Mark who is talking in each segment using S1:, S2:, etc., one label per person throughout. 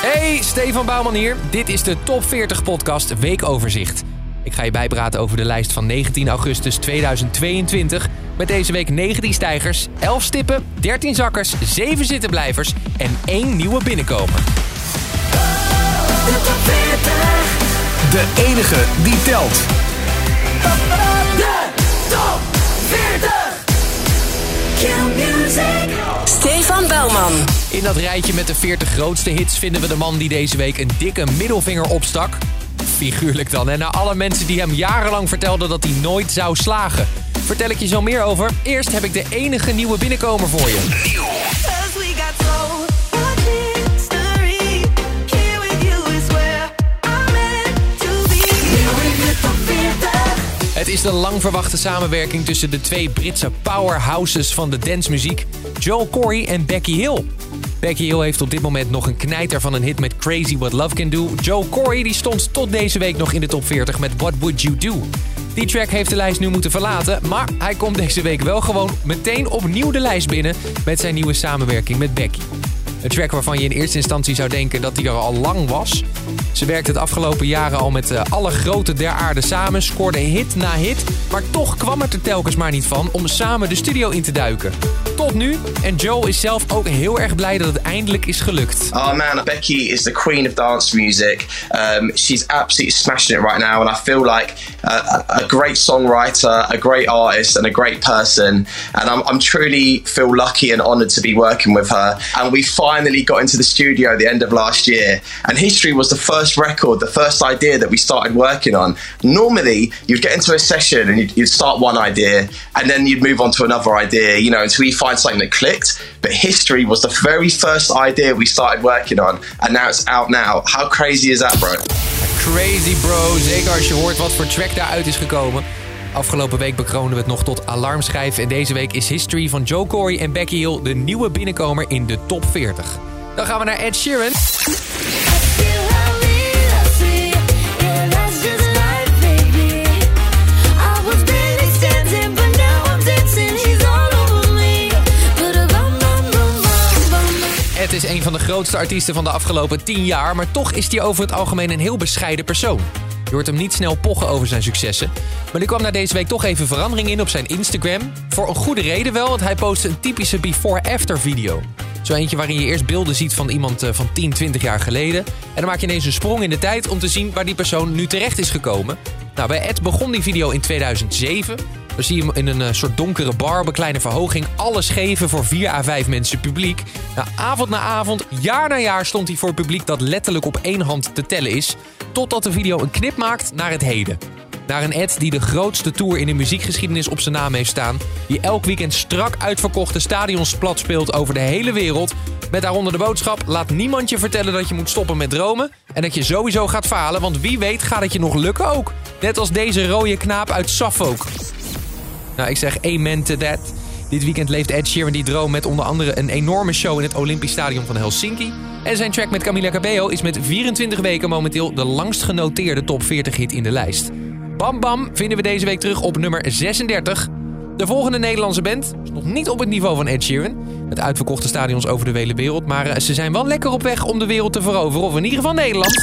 S1: Hey, Stefan Bouwman hier. Dit is de Top 40 Podcast Weekoverzicht. Ik ga je bijpraten over de lijst van 19 augustus 2022. Met deze week 19 stijgers, 11 stippen, 13 zakkers, 7 zittenblijvers en 1 nieuwe binnenkomer.
S2: De top 40.
S3: De enige die telt.
S2: De top 40. Q Music.
S1: In dat rijtje met de 40 grootste hits vinden we de man die deze week een dikke middelvinger opstak. Figuurlijk dan. En naar alle mensen die hem jarenlang vertelden dat hij nooit zou slagen. Vertel ik je zo meer over. Eerst heb ik de enige nieuwe binnenkomer voor je. Het is de lang verwachte samenwerking tussen de twee Britse powerhouses van de dancemuziek, Joel Corey en Becky Hill. Becky Hill heeft op dit moment nog een knijter van een hit met Crazy What Love Can Do. Joel Corey die stond tot deze week nog in de top 40 met What Would You Do. Die track heeft de lijst nu moeten verlaten, maar hij komt deze week wel gewoon meteen opnieuw de lijst binnen met zijn nieuwe samenwerking met Becky. Een track waarvan je in eerste instantie zou denken dat hij er al lang was. Ze werkte het afgelopen jaren al met eh, alle grote der aarde samen, scoorde hit na hit, maar toch kwam het er telkens maar niet van om samen de studio in te duiken. Tot nu, en Joe is zelf ook heel erg blij dat het eindelijk is gelukt.
S4: Oh man, Becky is the queen of dance music. Um, she's absolutely smashing it right now, and I feel like a, great songwriter, a great artist, and a great person. And I'm, I'm truly feel lucky and honoured to be working with her. And we finally got into the studio at the end of last year. And History was the first record, the first idea that we started working on. Normally, you'd get into a session and you'd, you'd start one idea, and then you'd move on to another idea, you know, until you find something that clicked. But History was the very first idea we started working on, and now it's out now. How crazy is that, bro?
S1: Crazy bro, zeker als je hoort wat voor track daaruit is gekomen. Afgelopen week bekronen we het nog tot alarmschijf. En deze week is History van Joe Corey en Becky Hill de nieuwe binnenkomer in de top 40. Dan gaan we naar Ed Sheeran. Ed is een van de grootste artiesten van de afgelopen 10 jaar, maar toch is hij over het algemeen een heel bescheiden persoon. Je hoort hem niet snel pochen over zijn successen. Maar er kwam na deze week toch even verandering in op zijn Instagram. Voor een goede reden wel, want hij postte een typische before-after video. Zo eentje waarin je eerst beelden ziet van iemand eh, van 10, 20 jaar geleden. En dan maak je ineens een sprong in de tijd om te zien waar die persoon nu terecht is gekomen. Nou, bij Ed begon die video in 2007. Dan zie je hem in een eh, soort donkere bar een kleine verhoging alles geven voor 4 à 5 mensen publiek. Nou, avond na avond, jaar na jaar stond hij voor publiek dat letterlijk op één hand te tellen is. Totdat de video een knip maakt naar het heden. Naar een Ed die de grootste tour in de muziekgeschiedenis op zijn naam heeft staan. Die elk weekend strak uitverkochte stadions plat speelt over de hele wereld. Met daaronder de boodschap: laat niemand je vertellen dat je moet stoppen met dromen. En dat je sowieso gaat falen, want wie weet gaat het je nog lukken ook. Net als deze rode knaap uit Suffolk. Nou, ik zeg amen to that. Dit weekend leeft Ed Sheeran die droom met onder andere een enorme show in het Olympisch Stadion van Helsinki. En zijn track met Camila Cabello is met 24 weken momenteel de langst genoteerde top 40 hit in de lijst. Bam Bam vinden we deze week terug op nummer 36. De volgende Nederlandse band is nog niet op het niveau van Ed Sheeran. Met uitverkochte stadions over de hele wereld. Maar eh, ze zijn wel lekker op weg om de wereld te veroveren. Of in ieder geval Nederland.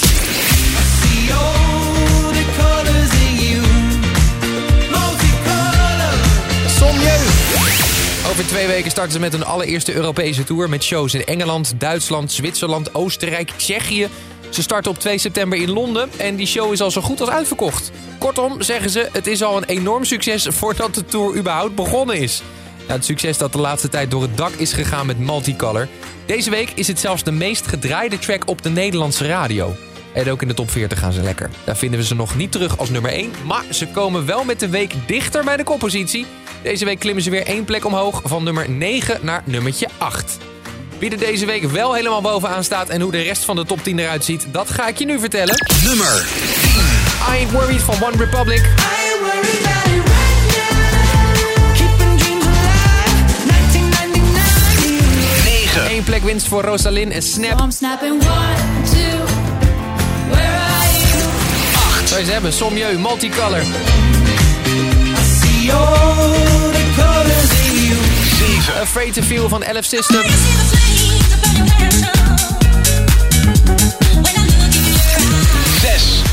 S1: Over twee weken starten ze met hun allereerste Europese tour... met shows in Engeland, Duitsland, Zwitserland, Oostenrijk, Tsjechië. Ze starten op 2 september in Londen en die show is al zo goed als uitverkocht. Kortom, zeggen ze, het is al een enorm succes voordat de tour überhaupt begonnen is. Het succes dat de laatste tijd door het dak is gegaan met Multicolor. Deze week is het zelfs de meest gedraaide track op de Nederlandse radio. En ook in de top 40 gaan ze lekker. Daar vinden we ze nog niet terug als nummer 1. Maar ze komen wel met de week dichter bij de koppositie. Deze week klimmen ze weer één plek omhoog. Van nummer 9 naar nummertje 8. Wie er deze week wel helemaal bovenaan staat en hoe de rest van de top 10 eruit ziet, dat ga ik je nu vertellen.
S3: Nummer
S1: I Ain't Worried van One Republic.
S5: I ain't worried about it right now. Keeping dreams alive. 1999.
S3: 9.
S1: Eén plek winst voor Rosalind en Snap.
S5: I'm snapping one, two. Where are you?
S1: Zou je ze hebben? Sommieu, Multicolor. Afraid to Feel van Elf System.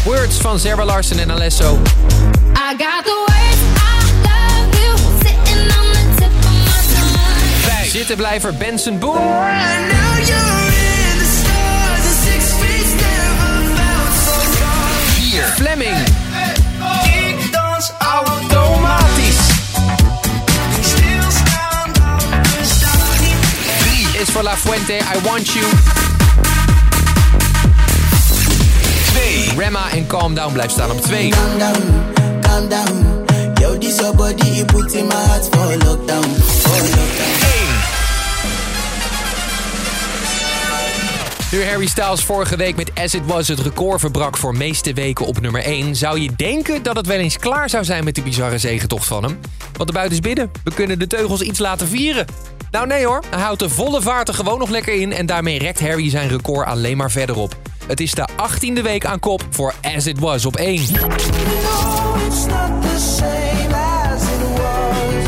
S5: Words
S1: van Zerba Larsen en Alesso.
S5: I got the words, I love you, sitting on the tip of my tongue.
S2: Zitten
S1: blijver Benson Boom. Fuente, I Want You.
S3: 2.
S1: Remma en Calm Down blijft staan op 2.
S6: Calm down, calm down. Yo, this your body, you put in my heart for lockdown, for lockdown.
S1: Nu Harry Styles vorige week met As It Was het record verbrak voor meeste weken op nummer 1... zou je denken dat het wel eens klaar zou zijn met die bizarre zegentocht van hem. Want de buiten is binnen. We kunnen de teugels iets laten vieren. Nou nee hoor, hij houdt de volle vaart er gewoon nog lekker in... en daarmee rekt Harry zijn record alleen maar verder op. Het is de 18e week aan kop voor As It Was op 1.
S6: It's not the same as it was,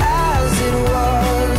S6: as it was,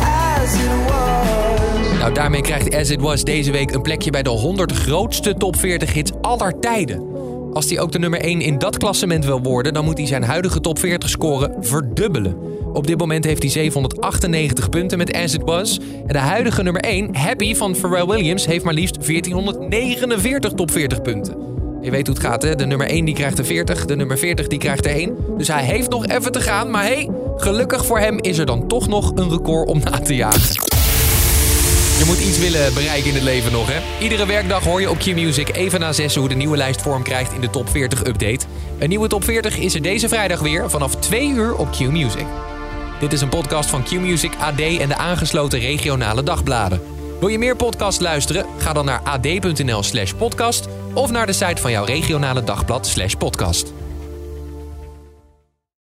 S6: as it was.
S1: Nou, daarmee krijgt As It Was deze week een plekje bij de 100 grootste top 40 hits aller tijden. Als hij ook de nummer 1 in dat klassement wil worden, dan moet hij zijn huidige top 40 score verdubbelen. Op dit moment heeft hij 798 punten met As It Was. En de huidige nummer 1, Happy van Pharrell Williams, heeft maar liefst 1449 top 40 punten. Je weet hoe het gaat, hè? De nummer 1 die krijgt er 40, de nummer 40 die krijgt er 1. Dus hij heeft nog even te gaan, maar hey, gelukkig voor hem is er dan toch nog een record om na te jagen. Je moet iets willen bereiken in het leven nog, hè? Iedere werkdag hoor je op Q-Music even na 6 hoe de nieuwe lijst vorm krijgt in de top 40 update. Een nieuwe top 40 is er deze vrijdag weer vanaf 2 uur op Q-Music. Dit is een podcast van Q-Music, AD en de aangesloten regionale dagbladen. Wil je meer podcast luisteren? Ga dan naar ad.nl slash podcast of naar de site van jouw regionale dagblad slash podcast.